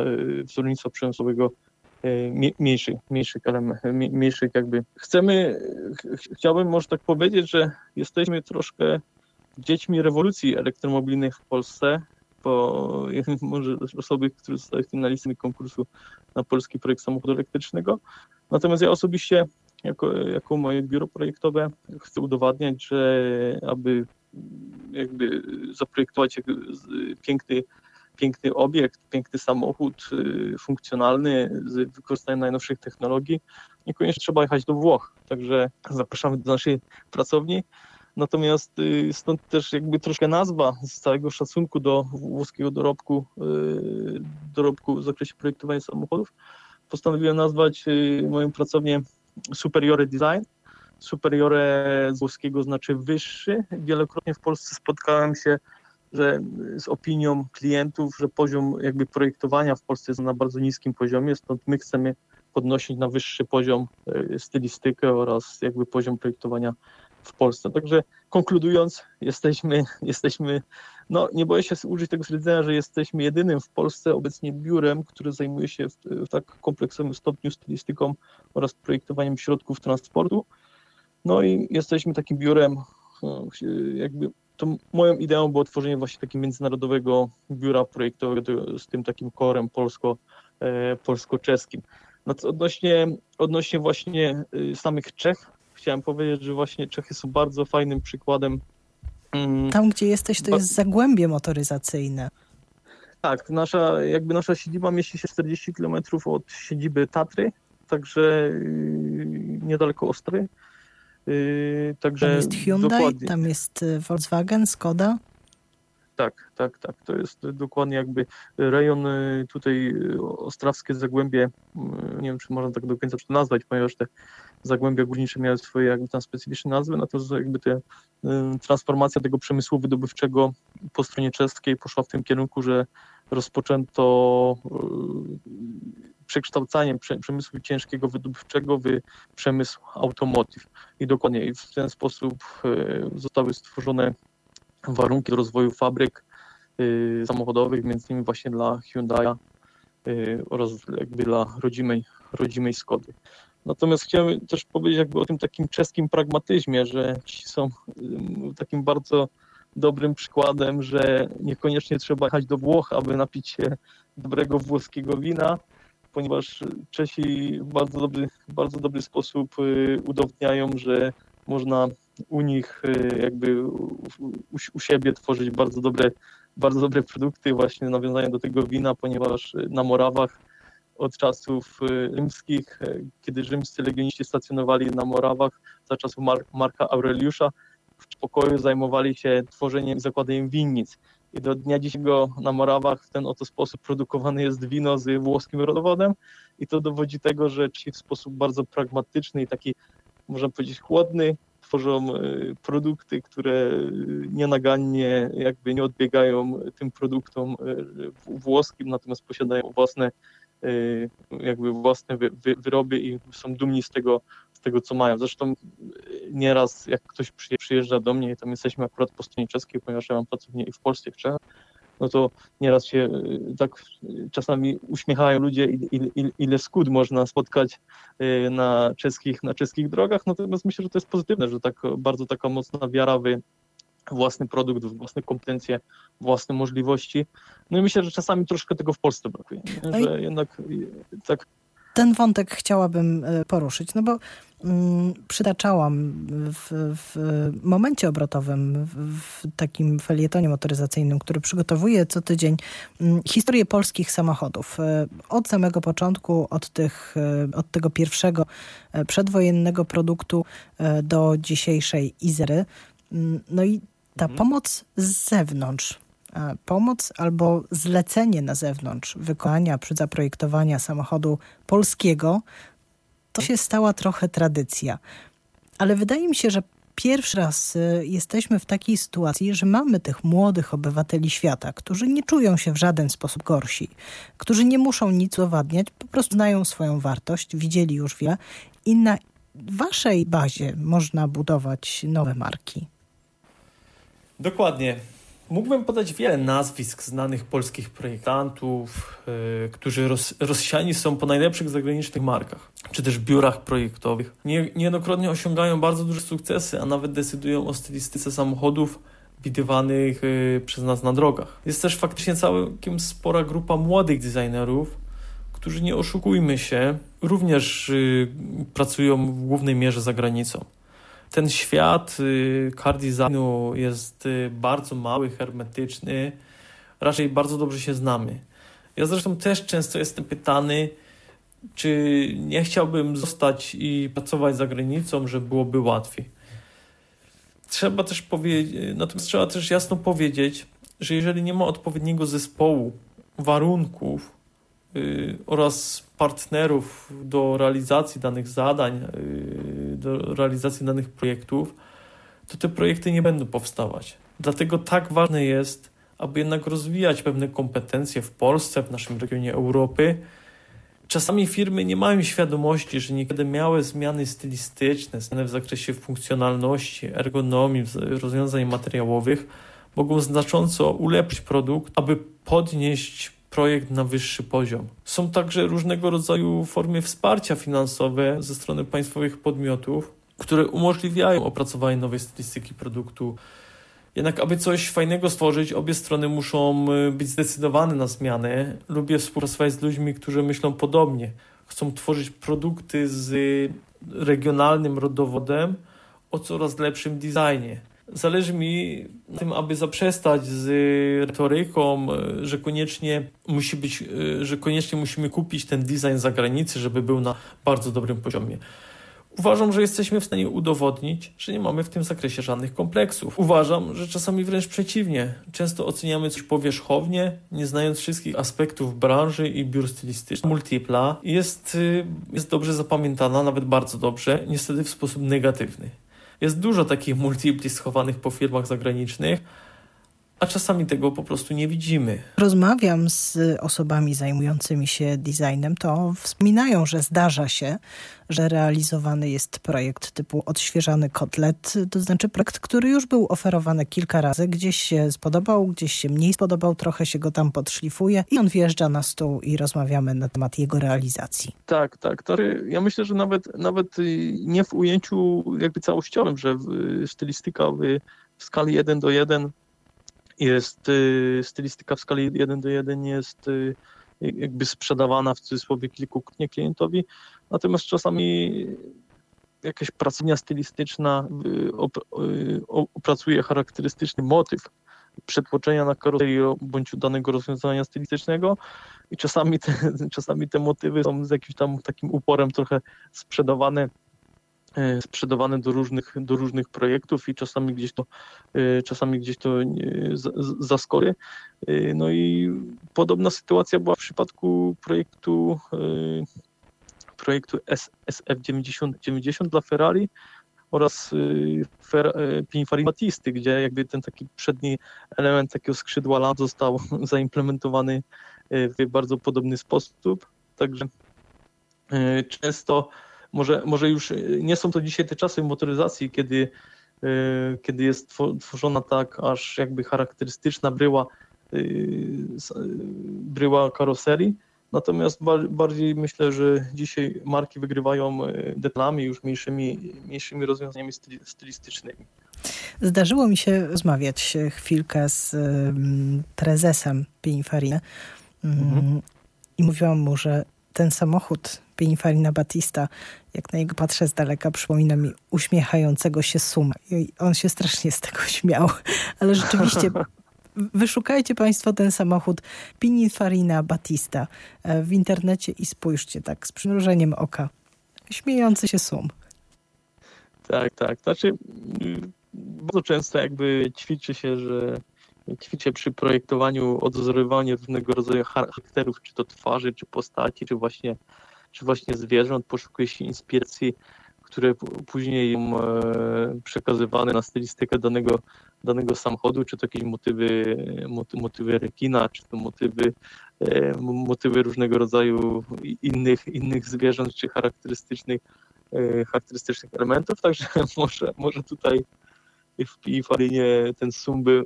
wzornictwa przemysłowego E, mniejszych, mniejszych mniejszych jakby. Chcemy, ch chciałbym może tak powiedzieć, że jesteśmy troszkę dziećmi rewolucji elektromobilnej w Polsce, bo może osoby, które zostały finalistami konkursu na polski projekt samochodu elektrycznego. Natomiast ja osobiście, jako, jako moje biuro projektowe, chcę udowadniać, że aby jakby zaprojektować piękny piękny obiekt, piękny samochód, y, funkcjonalny, z wykorzystaniem najnowszych technologii. Niekoniecznie trzeba jechać do Włoch, także zapraszamy do naszej pracowni. Natomiast y, stąd też jakby troszkę nazwa z całego szacunku do włoskiego dorobku, y, dorobku w zakresie projektowania samochodów. Postanowiłem nazwać moją pracownię Superiore Design. Superiore z włoskiego znaczy wyższy. Wielokrotnie w Polsce spotkałem się że z opinią klientów, że poziom jakby projektowania w Polsce jest na bardzo niskim poziomie, stąd my chcemy podnosić na wyższy poziom e, stylistykę oraz jakby poziom projektowania w Polsce. Także konkludując, jesteśmy, jesteśmy no nie boję się użyć tego stwierdzenia, że jesteśmy jedynym w Polsce obecnie biurem, które zajmuje się w, w tak kompleksowym stopniu stylistyką oraz projektowaniem środków transportu. No i jesteśmy takim biurem no, jakby to moją ideą było tworzenie właśnie takiego międzynarodowego biura projektowego z tym takim korem polsko, e, polsko-czeskim. No odnośnie, odnośnie właśnie y, samych Czech, chciałem powiedzieć, że właśnie Czechy są bardzo fajnym przykładem. Mm, Tam, gdzie jesteś, to jest zagłębie motoryzacyjne. Tak, nasza, jakby nasza siedziba mieści się 40 km od siedziby Tatry, także y, niedaleko Ostry. Yy, także tam jest Hyundai, dokładnie. tam jest y, Volkswagen, Skoda. Tak, tak, tak. To jest dokładnie jakby rejon y, tutaj y, ostrawskie Zagłębie, nie wiem czy można tak do końca to nazwać, ponieważ te Zagłębia Górnicze miały swoje jakby tam specyficzne nazwy, natomiast jakby te, transformacja tego przemysłu wydobywczego po stronie czeskiej poszła w tym kierunku, że rozpoczęto przekształcaniem przemysłu ciężkiego wydobywczego w przemysł automotive. I dokładnie w ten sposób e, zostały stworzone warunki do rozwoju fabryk e, samochodowych, między innymi właśnie dla Hyundai'a e, oraz jakby dla rodzimej, rodzimej Skody. Natomiast chciałem też powiedzieć jakby o tym takim czeskim pragmatyzmie, że ci są takim bardzo dobrym przykładem, że niekoniecznie trzeba jechać do Włoch, aby napić się dobrego włoskiego wina, ponieważ Czesi w bardzo dobry, bardzo dobry sposób y, udowodniają, że można u nich y, jakby u, u siebie tworzyć bardzo dobre, bardzo dobre produkty, właśnie nawiązania do tego wina, ponieważ na Morawach od czasów rzymskich, kiedy rzymscy legioniści stacjonowali na Morawach, za czasów Mar Marka Aureliusza, w pokoju zajmowali się tworzeniem i zakładaniem winnic. I do dnia dzisiejszego na Morawach w ten oto sposób produkowane jest wino z włoskim rodowodem. I to dowodzi tego, że ci w sposób bardzo pragmatyczny i taki, można powiedzieć, chłodny tworzą y, produkty, które y, nienagannie jakby nie odbiegają tym produktom włoskim, natomiast posiadają własne jakby własne wyroby i są dumni z tego, tego, co mają. Zresztą e, nieraz, jak ktoś przyjeżdża do mnie i tam jesteśmy akurat po stronie czeskiej, ponieważ ja mam pracownię i w Polsce, i w Czechach, no to nieraz się e, tak e, czasami uśmiechają ludzie, ile, ile, ile skód można spotkać na czeskich, na czeskich drogach. Natomiast myślę, że to jest pozytywne, że tak bardzo taka mocna wiara w własny produkt, w własne kompetencje, własne możliwości. No i myślę, że czasami troszkę tego w Polsce brakuje. No że jednak tak ten wątek chciałabym e, poruszyć, no bo mm, przytaczałam w, w, momencie obrotowym, w, takim felietonie motoryzacyjnym, który przygotowuje co tydzień mm, historię polskich samochodów. E, od samego początku, od, tych, e, od tego pierwszego przedwojennego produktu do dzisiejszej Izery. Mm, no i ta mhm. pomoc z zewnątrz, pomoc albo zlecenie na zewnątrz wykonania przy zaprojektowaniu samochodu polskiego, to się stała trochę tradycja. Ale wydaje mi się, że pierwszy raz y, jesteśmy w takiej sytuacji, że mamy tych młodych obywateli świata, którzy nie czują się w żaden sposób gorsi, którzy nie muszą nic udowadniać, po prostu znają swoją wartość, widzieli już wiele i na waszej bazie można budować nowe marki. Dokładnie. Mógłbym podać wiele nazwisk znanych polskich projektantów, yy, którzy roz, rozsiani są po najlepszych zagranicznych markach, czy też biurach projektowych. Nie, niejednokrotnie osiągają bardzo duże sukcesy, a nawet decydują o stylistyce samochodów widywanych yy, przez nas na drogach. Jest też faktycznie całkiem spora grupa młodych designerów, którzy nie oszukujmy się, również yy, pracują w głównej mierze za granicą ten świat y, car designu jest y, bardzo mały, hermetyczny, raczej bardzo dobrze się znamy. Ja zresztą też często jestem pytany, czy nie chciałbym zostać i pracować za granicą, że byłoby łatwiej. Trzeba też powiedzieć, natomiast trzeba też jasno powiedzieć, że jeżeli nie ma odpowiedniego zespołu, warunków yy, oraz partnerów do realizacji danych zadań, yy, do realizacji danych projektów, to te projekty nie będą powstawać. Dlatego tak ważne jest, aby jednak rozwijać pewne kompetencje w Polsce, w naszym regionie Europy. Czasami firmy nie mają świadomości, że niekiedy miałe zmiany stylistyczne, zmiany w zakresie funkcjonalności, ergonomii, rozwiązań materiałowych mogą znacząco ulepszyć produkt, aby podnieść projekt na wyższy poziom. Są także różnego rodzaju formy wsparcia finansowe ze strony państwowych podmiotów, które umożliwiają opracowanie nowej stylistyki produktu. Jednak, aby coś fajnego stworzyć, obie strony muszą y, być zdecydowane na zmianę. Lubię współpracować z ludźmi, którzy myślą podobnie. Chcą tworzyć produkty z regionalnym rodowodem o coraz lepszym designie. Zależy mi na tym, aby zaprzestać z retoryką, że koniecznie musi być, że koniecznie musimy kupić ten design za granicę, żeby był na bardzo dobrym poziomie. Uważam, że jesteśmy w stanie udowodnić, że nie mamy w tym zakresie żadnych kompleksów. Uważam, że czasami wręcz przeciwnie. Często oceniamy coś powierzchownie, nie znając wszystkich aspektów branży i biur stylistycznych. Multipla jest, jest dobrze zapamiętana, nawet bardzo dobrze, niestety w sposób negatywny. Jest dużo takich multipli schowanych po firmach zagranicznych, a czasami tego po prostu nie widzimy. Rozmawiam z osobami zajmującymi się designem, to wspominają, że zdarza się, że realizowany jest projekt typu odświeżany kotlet, to znaczy projekt, który już był oferowany kilka razy, gdzieś się spodobał, gdzieś się mniej spodobał, trochę się go tam podszlifuje i on wjeżdża na stół i rozmawiamy na temat jego realizacji. Tak, tak. To ja myślę, że nawet, nawet nie w ujęciu jakby całościowym, że stylistyka w, w skali 1 do 1 jest y, stylistyka w skali 1 do 1 jest y, jakby sprzedawana w cudzysłowie kilkukrotnie klientowi, natomiast czasami jakaś pracownia stylistyczna y, opracuje charakterystyczny motyw przetłoczenia na karoserię bądź danego rozwiązania stylistycznego i czasami te, czasami te motywy są z jakimś tam takim uporem trochę sprzedawane sprzedawane do różnych, do różnych projektów i czasami gdzieś to, e, czasami gdzieś to e, zaskory. No i podobna sytuacja była w przypadku projektu projektu SF9090 dla Ferrari oraz Pininfarina Batisty, gdzie jakby ten taki przedni element takiego skrzydła lat został zaimplementowany w bardzo podobny sposób. Także często może, może już e, nie są to dzisiaj te czasy motoryzacji, kiedy, e, kiedy jest tworzona tak aż jakby charakterystyczna bryła, e, bryła karoserii. Natomiast bardziej myślę, że dzisiaj marki wygrywają detalami już mniejszymi, mniejszymi rozwiązaniami stylistycznymi. Zdarzyło mi się rozmawiać chwilkę z prezesem Pininfarina mhm. i mówiłam mu, że ten samochód Pininfarina Batista, jak na niego patrzę z daleka, przypomina mi uśmiechającego się suma. I on się strasznie z tego śmiał, ale rzeczywiście wyszukajcie Państwo ten samochód Pininfarina Batista e, w internecie i spójrzcie tak z przymrużeniem oka. Śmiejący się sum. Tak, tak. Znaczy, mm, bardzo często jakby ćwiczy się, że ćwiczę przy projektowaniu odwzorowywanie różnego rodzaju charakterów, czy to twarzy, czy postaci, czy właśnie, czy właśnie zwierząt, poszukuje się inspiracji, które później są e, przekazywane na stylistykę danego, danego samochodu, czy to jakieś motywy, motywy rekina, czy to motywy, e, motywy różnego rodzaju innych, innych zwierząt, czy charakterystycznych, e, charakterystycznych elementów, także może, może tutaj w Farinie ten Sumby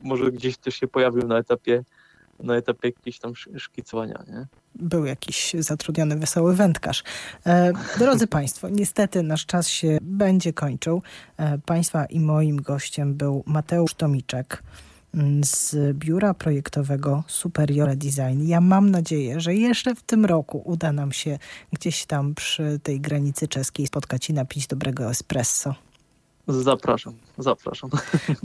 może gdzieś też się pojawił na etapie na etapie jakiegoś tam szkicowania. Nie? Był jakiś zatrudniony wesoły wędkarz. E, drodzy Państwo, niestety nasz czas się będzie kończył. E, państwa i moim gościem był Mateusz Tomiczek mm, z biura projektowego Superiore Design. Ja mam nadzieję, że jeszcze w tym roku uda nam się gdzieś tam przy tej granicy czeskiej spotkać i napić dobrego espresso. Zapraszam, zapraszam.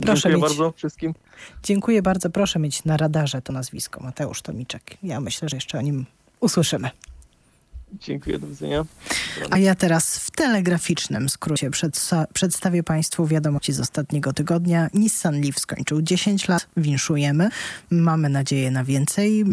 Proszę Dziękuję mieć, bardzo wszystkim. Dziękuję bardzo. Proszę mieć na radarze to nazwisko Mateusz Tomiczek. Ja myślę, że jeszcze o nim usłyszymy. Dziękuję, do widzenia. A ja teraz w telegraficznym skrócie przedstawię Państwu wiadomości z ostatniego tygodnia. Nissan Leaf skończył 10 lat, winszujemy. Mamy nadzieję na więcej.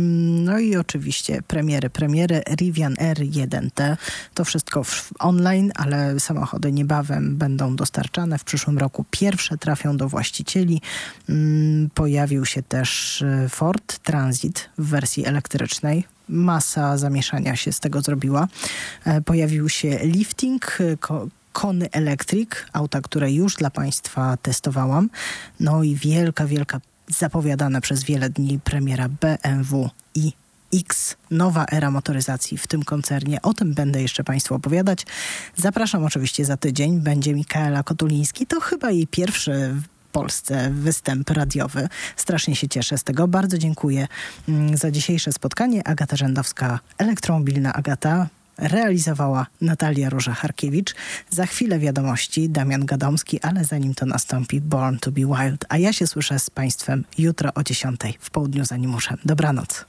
No i oczywiście premiery, premiery Rivian R1T. To wszystko online, ale samochody niebawem będą dostarczane. W przyszłym roku pierwsze trafią do właścicieli. Mm, pojawił się też e, Ford Transit w wersji elektrycznej masa zamieszania się z tego zrobiła. E, pojawił się lifting, Kony Electric, auta, które już dla Państwa testowałam. No i wielka, wielka zapowiadana przez wiele dni premiera BMW i X, nowa era motoryzacji w tym koncernie. O tym będę jeszcze Państwu opowiadać. Zapraszam oczywiście za tydzień. Będzie Mikaela Kotuliński. To chyba jej pierwszy Polsce występ radiowy. Strasznie się cieszę z tego. Bardzo dziękuję mm, za dzisiejsze spotkanie. Agata Rzędowska, elektromobilna Agata. Realizowała Natalia Róża-Harkiewicz. Za chwilę wiadomości Damian Gadomski, ale zanim to nastąpi Born to be Wild. A ja się słyszę z Państwem jutro o 10 w południu, zanim muszę. Dobranoc.